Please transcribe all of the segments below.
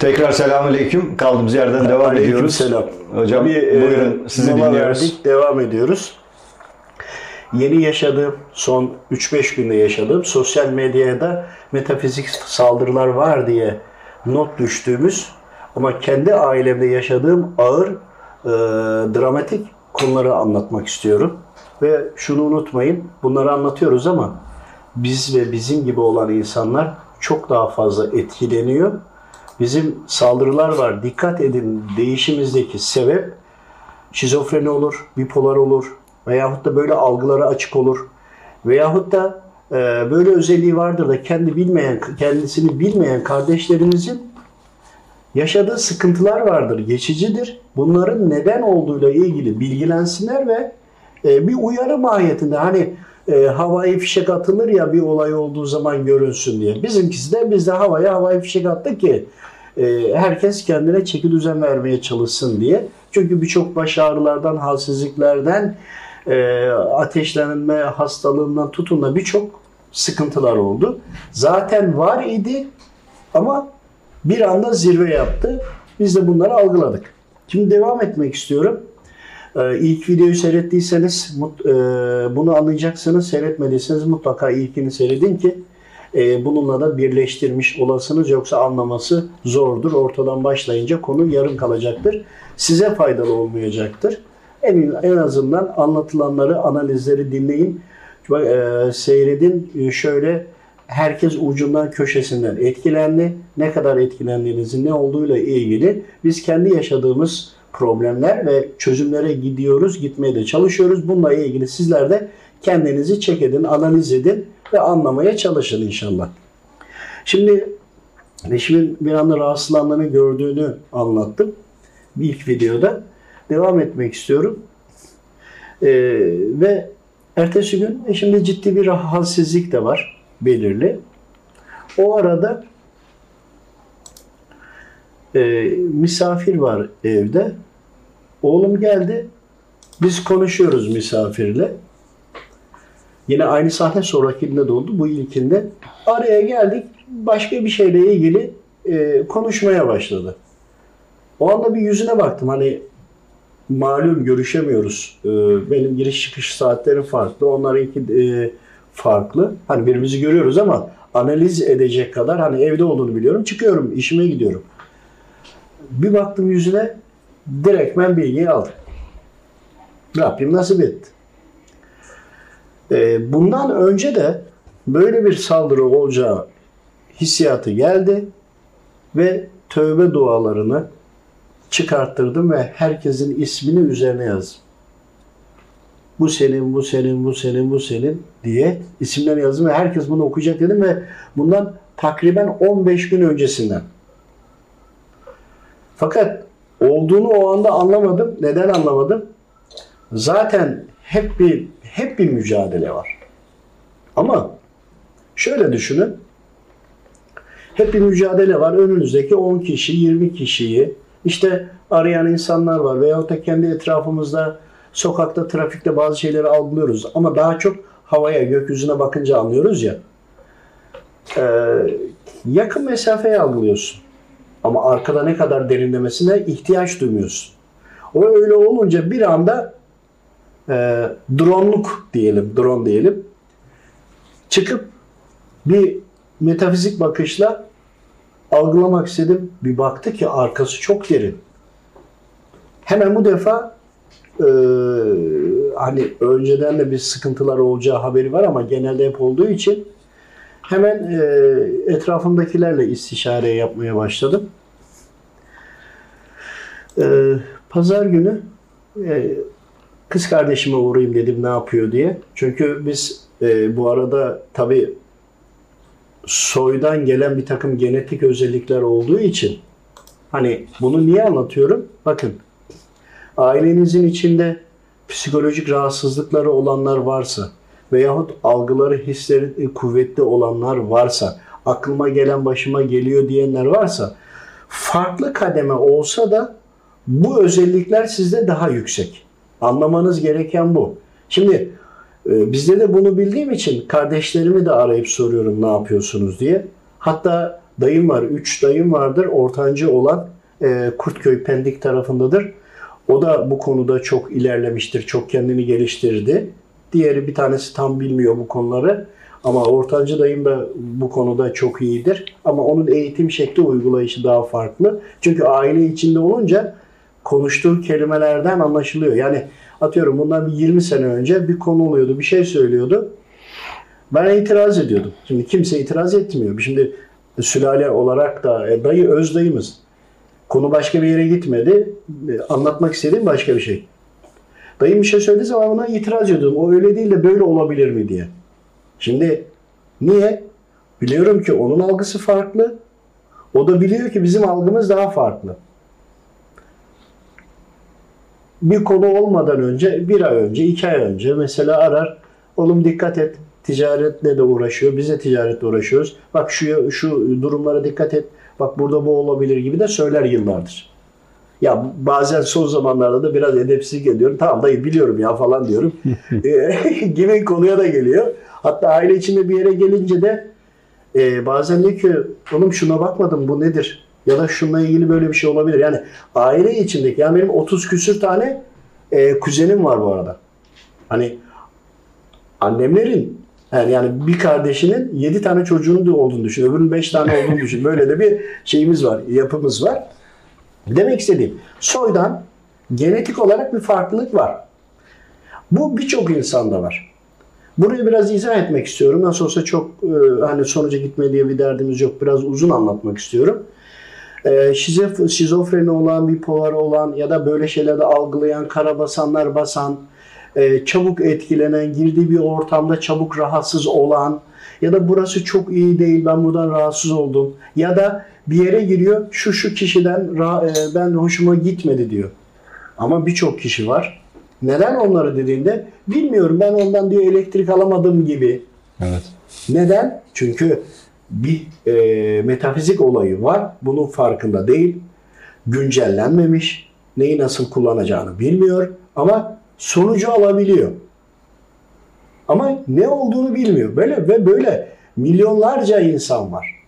Tekrar selamünaleyküm. Kaldığımız yerden devam ediyoruz. Selam. Hocam Bir, e, buyurun sizi mola dinliyoruz. verdik, devam ediyoruz. Yeni yaşadığım, son 3-5 günde yaşadığım sosyal medyada metafizik saldırılar var diye not düştüğümüz ama kendi ailemde yaşadığım ağır e, dramatik konuları anlatmak istiyorum. Ve şunu unutmayın, bunları anlatıyoruz ama biz ve bizim gibi olan insanlar çok daha fazla etkileniyor. Bizim saldırılar var. Dikkat edin değişimizdeki sebep şizofreni olur, bipolar olur veyahut da böyle algılara açık olur. Veyahut da e, böyle özelliği vardır da kendi bilmeyen, kendisini bilmeyen kardeşlerimizin yaşadığı sıkıntılar vardır, geçicidir. Bunların neden olduğuyla ilgili bilgilensinler ve e, bir uyarı mahiyetinde hani e, havai fişek atılır ya bir olay olduğu zaman görünsün diye. Bizimkisi de biz de havaya havai fişek attık ki e, herkes kendine çeki düzen vermeye çalışsın diye. Çünkü birçok baş ağrılardan, halsizliklerden, e, ateşlenme hastalığından tutun da birçok sıkıntılar oldu. Zaten var idi ama bir anda zirve yaptı. Biz de bunları algıladık. Şimdi devam etmek istiyorum. Ee, ilk videoyu seyrettiyseniz e, bunu anlayacaksınız. Seyretmediyseniz mutlaka ilkini seyredin ki e, bununla da birleştirmiş olasınız. Yoksa anlaması zordur. Ortadan başlayınca konu yarım kalacaktır. Size faydalı olmayacaktır. En, en azından anlatılanları, analizleri dinleyin. E, seyredin. Şöyle herkes ucundan köşesinden etkilendi. Ne kadar etkilendiğinizin ne olduğuyla ilgili biz kendi yaşadığımız problemler ve çözümlere gidiyoruz, gitmeye de çalışıyoruz. Bununla ilgili sizler de kendinizi çek edin, analiz edin ve anlamaya çalışın inşallah. Şimdi eşimin bir anda rahatsızlandığını gördüğünü anlattım. İlk videoda. Devam etmek istiyorum. Ee, ve ertesi gün eşimde ciddi bir halsizlik de var belirli. O arada e, misafir var evde. Oğlum geldi. Biz konuşuyoruz misafirle. Yine aynı sahne sonrakinde de oldu. Bu ilkinde. Araya geldik. Başka bir şeyle ilgili e, konuşmaya başladı. O anda bir yüzüne baktım. Hani malum görüşemiyoruz. E, benim giriş çıkış saatleri farklı. Onlarınki e, farklı. Hani birbirimizi görüyoruz ama analiz edecek kadar hani evde olduğunu biliyorum. Çıkıyorum, işime gidiyorum. Bir baktım yüzüne direktmen bilgiyi aldım. Rabbim nasip etti. Ee, bundan önce de böyle bir saldırı olacağı hissiyatı geldi ve tövbe dualarını çıkarttırdım ve herkesin ismini üzerine yazdım. Bu senin, bu senin, bu senin, bu senin diye isimler yazdım ve herkes bunu okuyacak dedim ve bundan takriben 15 gün öncesinden. Fakat olduğunu o anda anlamadım. Neden anlamadım? Zaten hep bir hep bir mücadele var. Ama şöyle düşünün. Hep bir mücadele var. Önünüzdeki 10 kişi, 20 kişiyi işte arayan insanlar var veyahut da kendi etrafımızda sokakta, trafikte bazı şeyleri algılıyoruz. Ama daha çok havaya, gökyüzüne bakınca anlıyoruz ya. Ee, yakın mesafeyi algılıyorsun. Ama arkada ne kadar derinlemesine ihtiyaç duymuyorsun. O öyle olunca bir anda e, dronluk diyelim, drone diyelim. Çıkıp bir metafizik bakışla algılamak istedim. Bir baktı ki arkası çok derin. Hemen bu defa e, hani önceden de bir sıkıntılar olacağı haberi var ama genelde hep olduğu için hemen e, etrafımdakilerle istişare yapmaya başladım. E, Pazar günü e, kız kardeşime uğrayayım dedim ne yapıyor diye. Çünkü biz e, bu arada tabii soydan gelen bir takım genetik özellikler olduğu için hani bunu niye anlatıyorum? Bakın ailenizin içinde psikolojik rahatsızlıkları olanlar varsa veyahut algıları, hisleri kuvvetli olanlar varsa, aklıma gelen başıma geliyor diyenler varsa farklı kademe olsa da bu özellikler sizde daha yüksek. Anlamanız gereken bu. Şimdi e, bizde de bunu bildiğim için kardeşlerimi de arayıp soruyorum ne yapıyorsunuz diye. Hatta dayım var. Üç dayım vardır. Ortancı olan e, Kurtköy Pendik tarafındadır. O da bu konuda çok ilerlemiştir. Çok kendini geliştirdi. Diğeri bir tanesi tam bilmiyor bu konuları. Ama ortancı dayım da bu konuda çok iyidir. Ama onun eğitim şekli uygulayışı daha farklı. Çünkü aile içinde olunca konuştuğu kelimelerden anlaşılıyor. Yani atıyorum bundan bir 20 sene önce bir konu oluyordu, bir şey söylüyordu. Ben itiraz ediyordum. Şimdi kimse itiraz etmiyor. Şimdi sülale olarak da e, dayı öz dayımız. Konu başka bir yere gitmedi. E, Anlatmak istediğim başka bir şey. Dayım bir şey söylediği zaman ona itiraz ediyordum. O öyle değil de böyle olabilir mi diye. Şimdi niye? Biliyorum ki onun algısı farklı. O da biliyor ki bizim algımız daha farklı. Bir konu olmadan önce, bir ay önce, iki ay önce mesela arar. Oğlum dikkat et. Ticaretle de uğraşıyor. Biz de ticaretle uğraşıyoruz. Bak şu, şu durumlara dikkat et. Bak burada bu olabilir gibi de söyler yıllardır. Ya bazen son zamanlarda da biraz edepsizlik ediyorum. Tamam dayı biliyorum ya falan diyorum. E, gibi konuya da geliyor. Hatta aile içinde bir yere gelince de e, bazen diyor ki oğlum şuna bakmadım bu nedir? Ya da şununla ilgili böyle bir şey olabilir. Yani aile içindeki yani benim 30 küsür tane e, kuzenim var bu arada. Hani annemlerin yani, yani bir kardeşinin 7 tane çocuğunun da olduğunu düşün. Öbürünün 5 tane olduğunu düşün. Böyle de bir şeyimiz var, yapımız var. Demek istediğim soydan genetik olarak bir farklılık var. Bu birçok insanda var. Burayı biraz izah etmek istiyorum. Nasıl olsa çok e, hani sonuca gitme diye bir derdimiz yok. Biraz uzun anlatmak istiyorum. E, şizof- şizofreni olan, bipolar olan ya da böyle şeylerde algılayan, karabasanlar basan, e, çabuk etkilenen, girdiği bir ortamda çabuk rahatsız olan ya da burası çok iyi değil ben buradan rahatsız oldum ya da bir yere giriyor şu şu kişiden e, ben hoşuma gitmedi diyor. Ama birçok kişi var. Neden onları dediğinde bilmiyorum ben ondan diyor elektrik alamadım gibi. Evet. Neden? Çünkü bir e, metafizik olayı var. Bunun farkında değil. Güncellenmemiş. Neyi nasıl kullanacağını bilmiyor. Ama sonucu alabiliyor. Ama ne olduğunu bilmiyor. Böyle ve böyle milyonlarca insan var.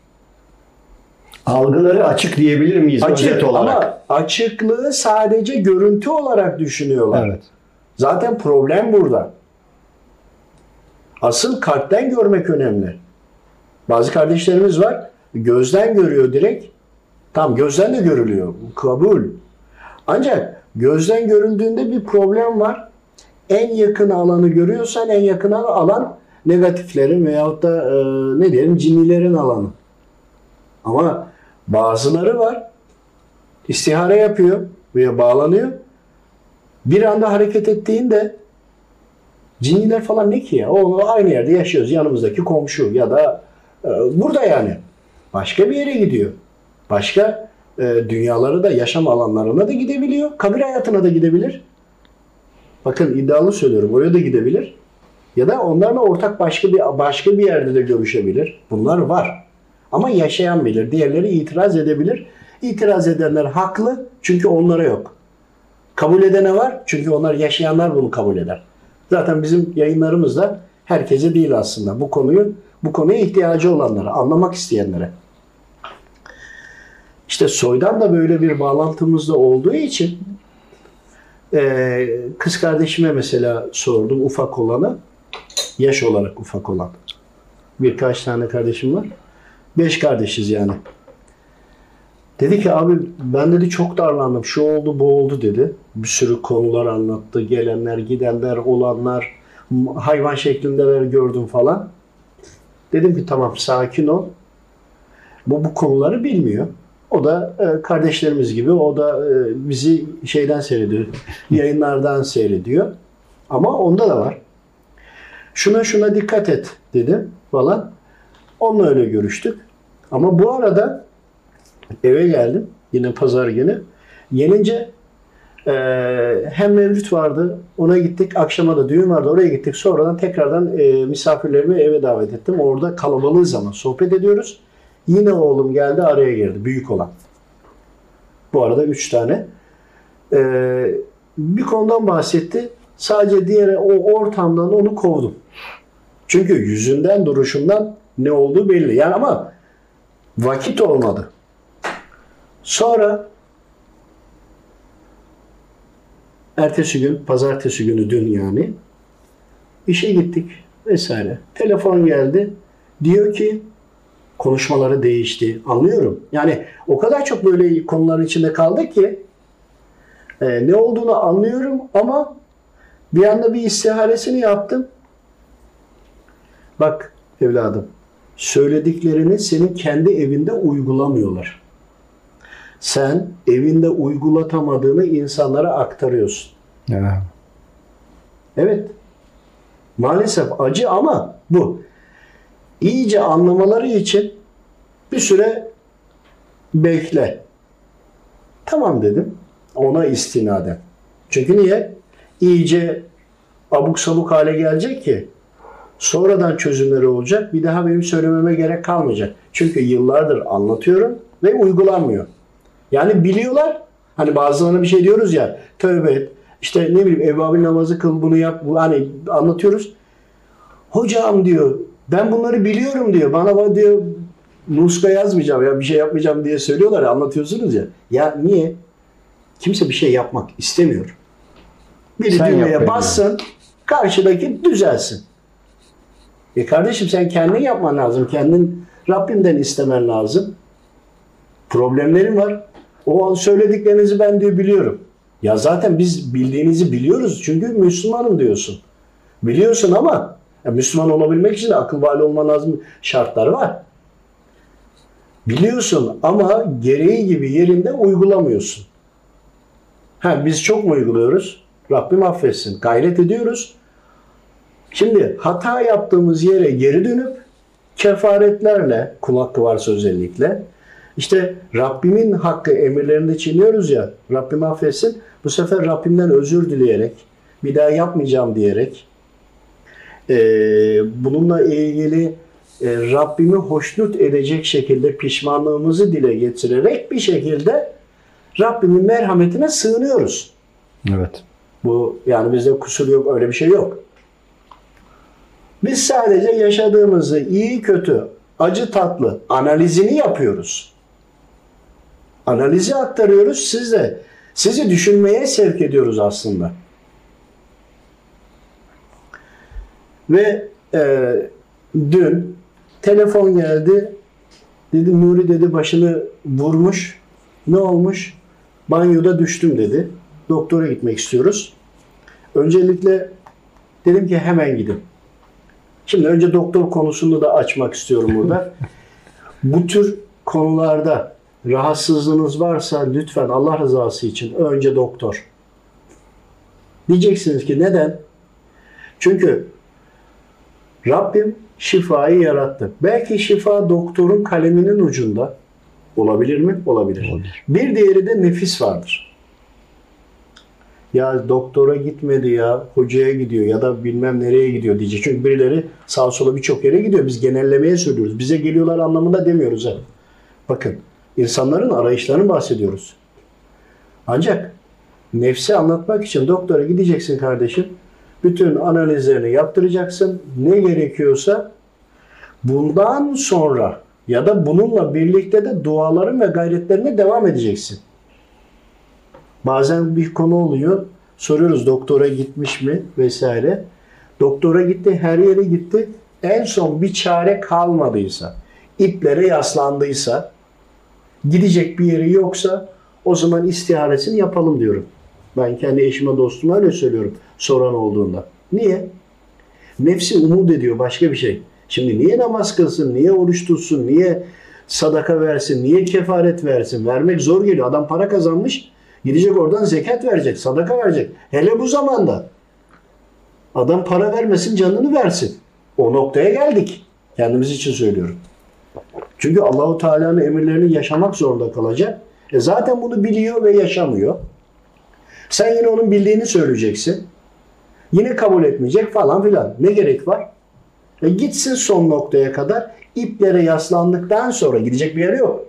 Algıları açık diyebilir miyiz Açık özet olarak? ama açıklığı sadece görüntü olarak düşünüyorlar. Evet. Zaten problem burada. Asıl kalpten görmek önemli. Bazı kardeşlerimiz var, gözden görüyor direkt. Tam gözden de görülüyor. Kabul. Ancak gözden görüldüğünde bir problem var. En yakın alanı görüyorsan en yakın alan negatiflerin veyahut da e, ne diyelim cinnilerin alanı. Ama bazıları var. istihare yapıyor veya bağlanıyor. Bir anda hareket ettiğinde cinniler falan ne ki ya? O aynı yerde yaşıyoruz. Yanımızdaki komşu ya da e, burada yani. Başka bir yere gidiyor. Başka e, dünyaları da yaşam alanlarına da gidebiliyor. Kabir hayatına da gidebilir. Bakın iddialı söylüyorum. Oraya da gidebilir. Ya da onlarla ortak başka bir başka bir yerde de görüşebilir. Bunlar var. Ama yaşayan bilir. Diğerleri itiraz edebilir. İtiraz edenler haklı çünkü onlara yok. Kabul edene var çünkü onlar yaşayanlar bunu kabul eder. Zaten bizim yayınlarımızda herkese değil aslında. Bu konuyu bu konuya ihtiyacı olanlara, anlamak isteyenlere. İşte soydan da böyle bir bağlantımız da olduğu için e, kız kardeşime mesela sordum ufak olanı. Yaş olarak ufak olan. Birkaç tane kardeşim var. Beş kardeşiz yani. Dedi ki abi ben dedi çok darlandım. Şu oldu bu oldu dedi. Bir sürü konular anlattı. Gelenler gidenler olanlar hayvan şeklindeler gördüm falan. Dedim ki tamam sakin ol. Bu bu konuları bilmiyor. O da e, kardeşlerimiz gibi o da e, bizi şeyden seyrediyor. Yayınlardan seyrediyor. Ama onda da var. Şuna şuna dikkat et dedim falan. Onunla öyle görüştük. Ama bu arada eve geldim. Yine pazar günü. Gelince e, hem mevlüt vardı. Ona gittik. Akşama da düğün vardı. Oraya gittik. Sonradan tekrardan e, misafirlerimi eve davet ettim. Orada kalabalığı zaman sohbet ediyoruz. Yine oğlum geldi araya girdi. Büyük olan. Bu arada üç tane. E, bir konudan bahsetti. Sadece diğer o ortamdan onu kovdum. Çünkü yüzünden, duruşundan ne olduğu belli. Yani ama Vakit olmadı. Sonra ertesi gün, pazartesi günü dün yani işe gittik vesaire. Telefon geldi. Diyor ki konuşmaları değişti. Anlıyorum. Yani o kadar çok böyle konuların içinde kaldık ki e, ne olduğunu anlıyorum ama bir anda bir istiharesini yaptım. Bak evladım, söylediklerini senin kendi evinde uygulamıyorlar. Sen evinde uygulatamadığını insanlara aktarıyorsun. Evet. Evet. Maalesef acı ama bu. İyice anlamaları için bir süre bekle. Tamam dedim. Ona istinaden. Çünkü niye? İyice abuk sabuk hale gelecek ki sonradan çözümleri olacak. Bir daha benim söylememe gerek kalmayacak. Çünkü yıllardır anlatıyorum ve uygulanmıyor. Yani biliyorlar. Hani bazılarına bir şey diyoruz ya. Tövbe et. İşte ne bileyim evvabil namazı kıl bunu yap. Hani anlatıyoruz. Hocam diyor ben bunları biliyorum diyor. Bana bak diyor muska yazmayacağım ya bir şey yapmayacağım diye söylüyorlar ya anlatıyorsunuz ya. Ya niye? Kimse bir şey yapmak istemiyor. Biri Sen düğmeye bassın, karşıdaki düzelsin. E kardeşim sen kendin yapman lazım. Kendin Rabbimden istemen lazım. Problemlerim var. O söylediklerinizi ben diyor biliyorum. Ya zaten biz bildiğinizi biliyoruz. Çünkü Müslümanım diyorsun. Biliyorsun ama ya Müslüman olabilmek için de akıl bali olman lazım şartlar var. Biliyorsun ama gereği gibi yerinde uygulamıyorsun. Ha, biz çok mu uyguluyoruz? Rabbim affetsin. Gayret ediyoruz. Şimdi hata yaptığımız yere geri dönüp kefaretlerle, kul hakkı varsa özellikle, işte Rabbimin hakkı emirlerinde çiğniyoruz ya, Rabbim affetsin. Bu sefer Rabbimden özür dileyerek, bir daha yapmayacağım diyerek, e, bununla ilgili e, Rabbimi hoşnut edecek şekilde pişmanlığımızı dile getirerek bir şekilde Rabbimin merhametine sığınıyoruz. Evet. Bu yani bizde kusur yok, öyle bir şey yok. Biz sadece yaşadığımızı iyi kötü, acı tatlı analizini yapıyoruz. Analizi aktarıyoruz size. Sizi düşünmeye sevk ediyoruz aslında. Ve e, dün telefon geldi. Dedi Nuri dedi başını vurmuş. Ne olmuş? Banyoda düştüm dedi. Doktora gitmek istiyoruz. Öncelikle dedim ki hemen gidin. Şimdi önce doktor konusunu da açmak istiyorum burada. Bu tür konularda rahatsızlığınız varsa lütfen Allah rızası için önce doktor. Diyeceksiniz ki neden? Çünkü Rabbim şifayı yarattı. Belki şifa doktorun kaleminin ucunda. Olabilir mi? Olabilir. Olabilir. Bir diğeri de nefis vardır. Ya doktora gitmedi ya, hocaya gidiyor ya da bilmem nereye gidiyor diyecek. Çünkü birileri sağa sola birçok yere gidiyor. Biz genellemeye söylüyoruz. Bize geliyorlar anlamında demiyoruz. Ha. Bakın, insanların arayışlarını bahsediyoruz. Ancak nefsi anlatmak için doktora gideceksin kardeşim. Bütün analizlerini yaptıracaksın. Ne gerekiyorsa bundan sonra ya da bununla birlikte de duaların ve gayretlerine devam edeceksin. Bazen bir konu oluyor. Soruyoruz doktora gitmiş mi vesaire. Doktora gitti, her yere gitti. En son bir çare kalmadıysa, iplere yaslandıysa, gidecek bir yeri yoksa o zaman istiharesini yapalım diyorum. Ben kendi eşime dostuma öyle söylüyorum soran olduğunda. Niye? Nefsi umut ediyor başka bir şey. Şimdi niye namaz kılsın, niye oruç tutsun, niye sadaka versin, niye kefaret versin? Vermek zor geliyor. Adam para kazanmış, gidecek oradan zekat verecek, sadaka verecek. Hele bu zamanda. Adam para vermesin, canını versin. O noktaya geldik. Kendimiz için söylüyorum. Çünkü Allahu Teala'nın emirlerini yaşamak zorunda kalacak. E zaten bunu biliyor ve yaşamıyor. Sen yine onun bildiğini söyleyeceksin. Yine kabul etmeyecek falan filan. Ne gerek var? E gitsin son noktaya kadar iplere yaslandıktan sonra gidecek bir yere yok.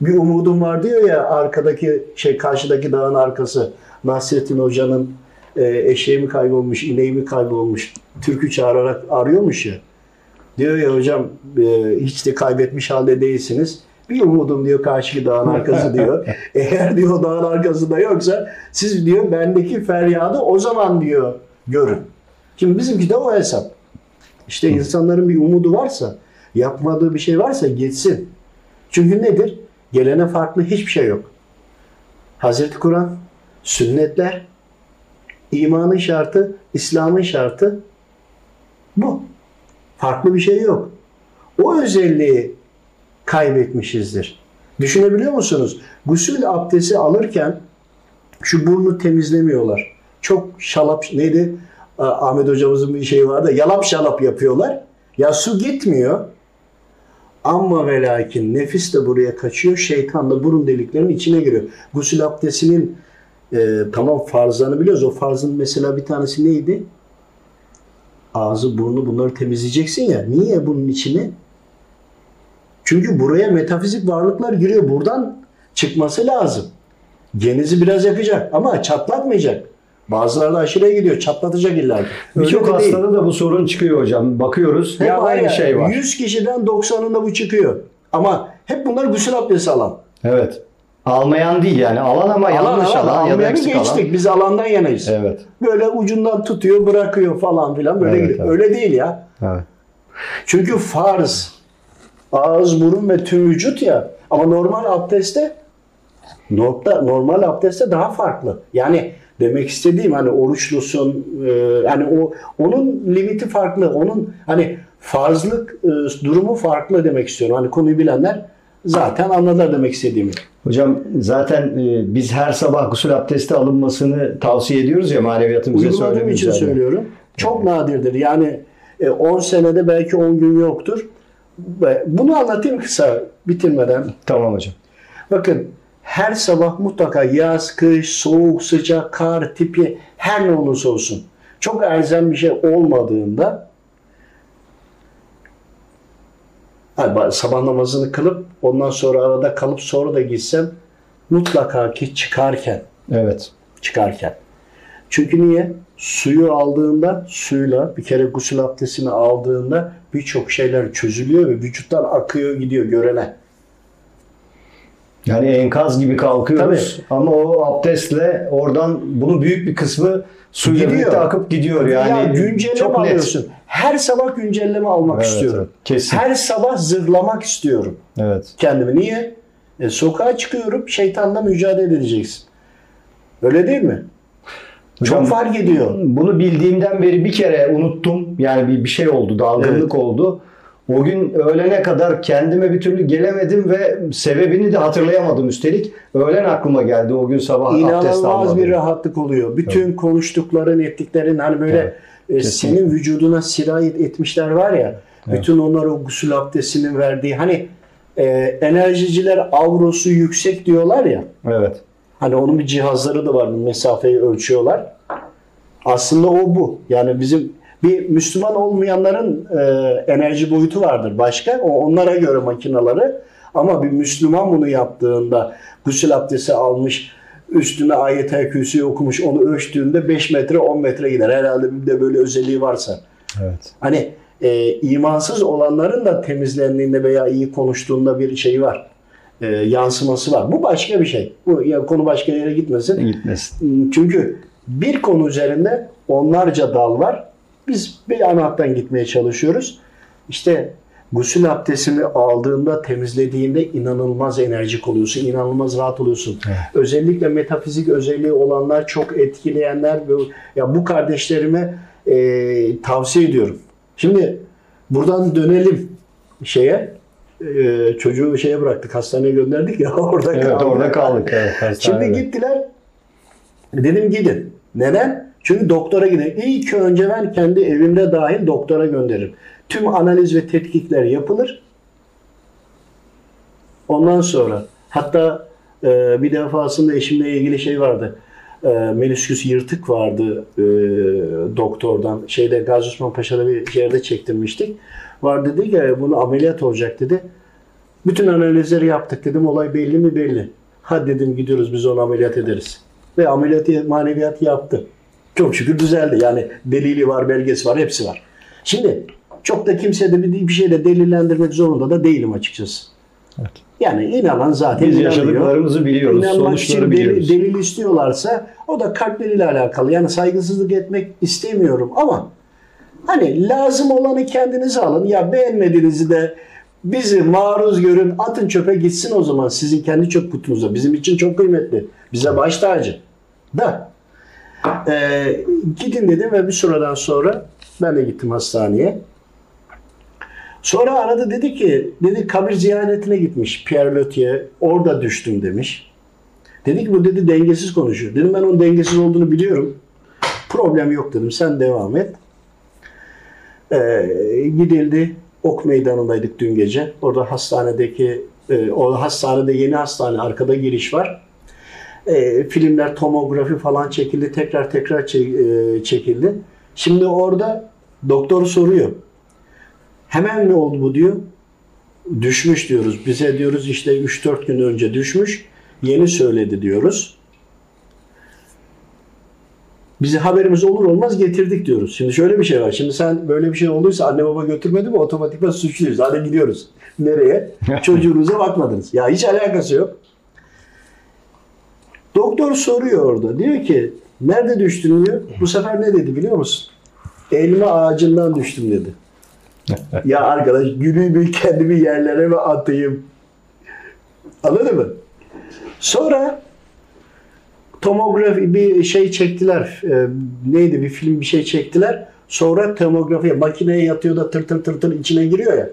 Bir umudum var diyor ya arkadaki şey karşıdaki dağın arkası Nasrettin Hoca'nın e, eşeği mi kaybolmuş, ineği mi kaybolmuş türkü çağırarak arıyormuş ya. Diyor ya hocam e, hiç de kaybetmiş halde değilsiniz. Bir umudum diyor karşı dağın arkası diyor. Eğer diyor dağın arkasında yoksa siz diyor bendeki feryadı o zaman diyor görün. Şimdi bizimki de o hesap. İşte insanların bir umudu varsa, yapmadığı bir şey varsa gitsin. Çünkü nedir? Gelene farklı hiçbir şey yok. Hazreti Kur'an, sünnetler, imanın şartı, İslam'ın şartı bu. Farklı bir şey yok. O özelliği kaybetmişizdir. Düşünebiliyor musunuz? Gusül abdesti alırken şu burnu temizlemiyorlar. Çok şalap neydi? Ah- Ahmet hocamızın bir şeyi vardı. Yalap şalap yapıyorlar. Ya su gitmiyor. Ama ve lakin nefis de buraya kaçıyor. Şeytan da burun deliklerinin içine giriyor. Gusül abdestinin e, tamam farzlarını biliyoruz. O farzın mesela bir tanesi neydi? Ağzı, burnu bunları temizleyeceksin ya. Niye bunun içine? Çünkü buraya metafizik varlıklar giriyor. Buradan çıkması lazım. Genizi biraz yakacak ama çatlatmayacak. Bazıları da aşırıya gidiyor. Çatlatacak illa ki. Birçok de değil. hastada da bu sorun çıkıyor hocam. Bakıyoruz hep Ya aynı şey var. 100 kişiden 90'ında bu çıkıyor. Ama hep bunlar gusül abdesti alan. Evet. Almayan değil yani alan ama yanlış alan, ya da eksik geçtik. alan. Biz alandan yanayız. Evet. Böyle ucundan tutuyor, bırakıyor falan filan. Böyle Evet, gidiyor. evet. Öyle değil ya. Evet. Çünkü farz ağız, burun ve tüm vücut ya. Ama normal abdestte nokta normal abdestte daha farklı. Yani demek istediğim hani oruçlusun e, yani o onun limiti farklı. Onun hani farzlık e, durumu farklı demek istiyorum. Hani konuyu bilenler zaten anladılar demek istediğimi. Hocam zaten e, biz her sabah gusül abdesti alınmasını tavsiye ediyoruz ya maneviyatımıza Uyguladığım için üzere. söylüyorum. Çok nadirdir. Yani e, 10 senede belki 10 gün yoktur. Bunu anlatayım kısa bitirmeden. Tamam hocam. Bakın her sabah mutlaka yaz, kış, soğuk, sıcak, kar tipi her ne olursa olsun çok elzem bir şey olmadığında ba- sabah namazını kılıp ondan sonra arada kalıp sonra da gitsem mutlaka ki çıkarken Evet. çıkarken. Çünkü niye? Suyu aldığında suyla bir kere gusül abdestini aldığında birçok şeyler çözülüyor ve vücuttan akıyor gidiyor görene. Yani enkaz gibi kalkıyoruz ama o abdestle oradan bunun büyük bir kısmı suyla Gidiyor. birlikte akıp gidiyor yani. ya güncelleme çok net. alıyorsun. Her sabah güncelleme almak Evet, istiyorum. evet, kesin. Her sabah zırlamak istiyorum Evet. kendimi. Niye? E, sokağa çıkıyorum, şeytanla mücadele edeceksin. Öyle değil mi? Hocam, Çok fark ediyor. Bunu bildiğimden beri bir kere unuttum. Yani bir, bir şey oldu, dalgınlık oldu. O gün öğlene kadar kendime bir türlü gelemedim ve sebebini de hatırlayamadım üstelik. Öğlen aklıma geldi o gün sabah abdest İnanılmaz almadım. bir rahatlık oluyor. Bütün konuştukların, ettiklerin hani böyle Evet, e, kesinlikle. senin vücuduna sirayet etmişler var ya. Bütün onlar o gusül abdestinin verdiği hani e, enerjiciler avrosu yüksek diyorlar ya. Evet. Hani onun bir cihazları da var. Mesafeyi ölçüyorlar. Aslında o bu. Yani bizim bir Müslüman olmayanların e, enerji boyutu vardır başka. O onlara göre makinaları. Ama bir Müslüman bunu yaptığında gusül abdesti almış, üstüne ayet-el kürsüyü okumuş, onu ölçtüğünde 5 metre 10 metre gider. Herhalde bir de böyle özelliği varsa. Evet. Hani e, imansız olanların da temizlendiğinde veya iyi konuştuğunda bir şey var. E, yansıması var. Bu başka bir şey. Bu ya, konu başka yere gitmesin. Gitmesin. Çünkü bir konu üzerinde onlarca dal var. Biz bir ana hattan gitmeye çalışıyoruz. İşte gusül abdestini aldığında, temizlediğinde inanılmaz enerjik oluyorsun, inanılmaz rahat oluyorsun. Evet. Özellikle metafizik özelliği olanlar, çok etkileyenler, ya bu kardeşlerime e, tavsiye ediyorum. Şimdi buradan dönelim şeye, e, çocuğu şeye bıraktık, hastaneye gönderdik ya orada Evet kaldı. orada kaldık. Evet, Şimdi gittiler. Dedim gidin. Neden? Çünkü doktora gidin. İlk önce ben kendi evimde dahil doktora gönderirim. Tüm analiz ve tetkikler yapılır. Ondan sonra hatta e, bir defasında eşimle ilgili şey vardı. E, menisküs yırtık vardı e, doktordan. Şeyde Gazi Osman Paşa'da bir yerde çektirmiştik. Var dedi ki bunu ameliyat olacak dedi. Bütün analizleri yaptık dedim. Olay belli mi belli. Hadi dedim gidiyoruz biz onu ameliyat ederiz. Ve ameliyatı maneviyatı yaptı. Çok şükür düzeldi. Yani delili var, belgesi var, hepsi var. Şimdi çok da kimse de bir, bir şeyle delillendirmek zorunda da değilim açıkçası. Evet. Yani inanan zaten Biz inanıyor. yaşadıklarımızı biliyoruz, İnanmak sonuçları için biliyoruz. Delil, delil istiyorlarsa o da kalpleriyle alakalı. Yani saygısızlık etmek istemiyorum ama hani lazım olanı kendinize alın. Ya beğenmediğinizi de bizi maruz görün, atın çöpe gitsin o zaman sizin kendi çöp kutunuza. Bizim için çok kıymetli. Bize baş tacı. Da Ee, gidin dedim ve bir süreden sonra ben de gittim hastaneye. Sonra aradı dedi ki, dedi kabir ziyaretine gitmiş Pierre Lothier. Orada düştüm demiş. Dedi ki bu dedi dengesiz konuşuyor. Dedim ben onun dengesiz olduğunu biliyorum. Problem yok dedim sen devam et. Ee, gidildi. Ok meydanındaydık dün gece. Orada hastanedeki, e, o hastanede yeni hastane arkada giriş var. E, filmler, tomografi falan çekildi. Tekrar tekrar e, çekildi. Şimdi orada doktor soruyor. Hemen mi oldu bu diyor. Düşmüş diyoruz. Bize diyoruz işte 3-4 gün önce düşmüş. Yeni söyledi diyoruz. Bize haberimiz olur olmaz getirdik diyoruz. Şimdi şöyle bir şey var. Şimdi sen böyle bir şey olduysa anne baba götürmedi mi otomatikman suçluyuz. Hadi gidiyoruz. Nereye? Çocuğunuza bakmadınız. Ya hiç alakası yok. Doktor soruyor orada. Diyor ki nerede düştün diyor. Bu sefer ne dedi biliyor musun? Elma ağacından düştüm dedi. ya arkadaş gülümü kendimi yerlere mi atayım? Anladın mı? Sonra tomografi bir şey çektiler. Ee, neydi bir film bir şey çektiler. Sonra tomografiye makineye yatıyor da tır tır tır tır içine giriyor ya.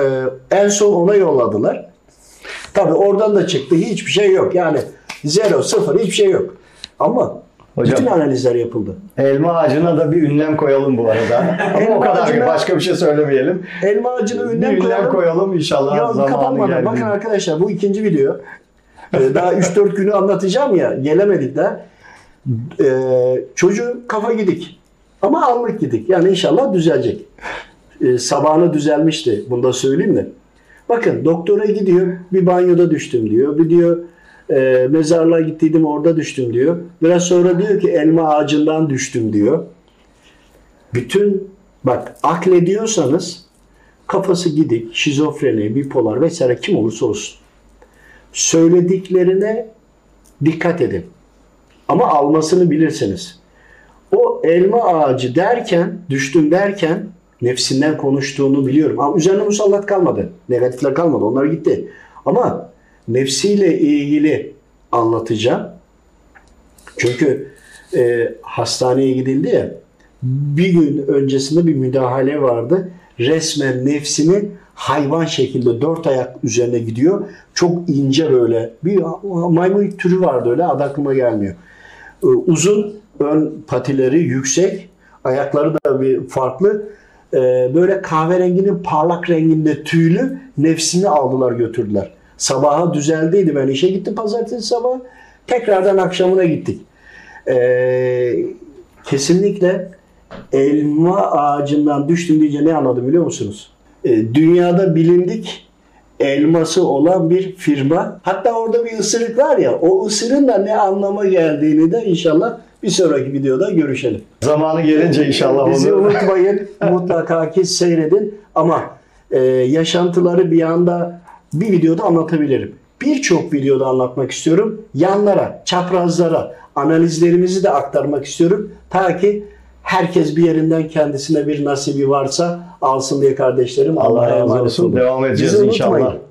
Ee, en son ona yolladılar. Tabii oradan da çıktı. Hiçbir şey yok. Yani zero, sıfır hiçbir şey yok. Ama Hocam. bütün analizler yapıldı. Elma ağacına da bir ünlem koyalım bu arada. Ama o kadar ağacına- başka bir şey söylemeyelim. Elma ağacına Bir ünlem ünlem koyalım. koyalım inşallah Ya zamanı kapanmadan. geldi. Bakın arkadaşlar bu ikinci video. Ee, Daha 3-4 günü anlatacağım ya. Gelemedik de. Ee, çocuğun kafa gidik. Ama anlık gidik. Yani inşallah düzelecek. Ee, sabahına düzelmişti. Bunu da söyleyeyim de. Bakın doktora gidiyor. Bir banyoda düştüm diyor. Bir diyor e, mezarlığa gittiydim orada düştüm diyor. Biraz sonra diyor ki elma ağacından düştüm diyor. Bütün bak aklediyorsanız kafası gidik, şizofreni, bipolar vesaire kim olursa olsun. Söylediklerine dikkat edin. Ama almasını bilirsiniz. O elma ağacı derken, düştüm derken nefsinden konuştuğunu biliyorum. Ama üzerine musallat kalmadı. Negatifler kalmadı. Onlar gitti. Ama nefsiyle ilgili anlatacağım. Çünkü e, hastaneye gidildi ya bir gün öncesinde bir müdahale vardı. Resmen nefsini hayvan şekilde dört ayak üzerine gidiyor. Çok ince böyle bir maymun türü vardı öyle adı aklıma gelmiyor. Ee, Uzun ön patileri yüksek ayakları da bir farklı. Ee, Böyle kahverenginin parlak renginde tüylü nefsini aldılar götürdüler. Sabaha düzeldiydi ben işe gittim pazartesi sabah. Tekrardan akşamına gittik. Ee, kesinlikle elma ağacından düştüm deyince ne anladım biliyor musunuz? Ee, dünyada bilindik elması olan bir firma. Hatta orada bir ısırık var ya o ısırığın da ne anlama geldiğini de inşallah bir sonraki videoda görüşelim. Zamanı gelince inşallah Bizi onu unutmayın. mutlaka ki seyredin. Ama e, yaşantıları bir anda bir videoda anlatabilirim. Birçok videoda anlatmak istiyorum. Yanlara, çaprazlara analizlerimizi de aktarmak istiyorum. Ta ki herkes bir yerinden kendisine bir nasibi varsa alsın diye kardeşlerim. Allah Allah'a emanet olun. Devam edeceğiz Bizi inşallah. unutmayın.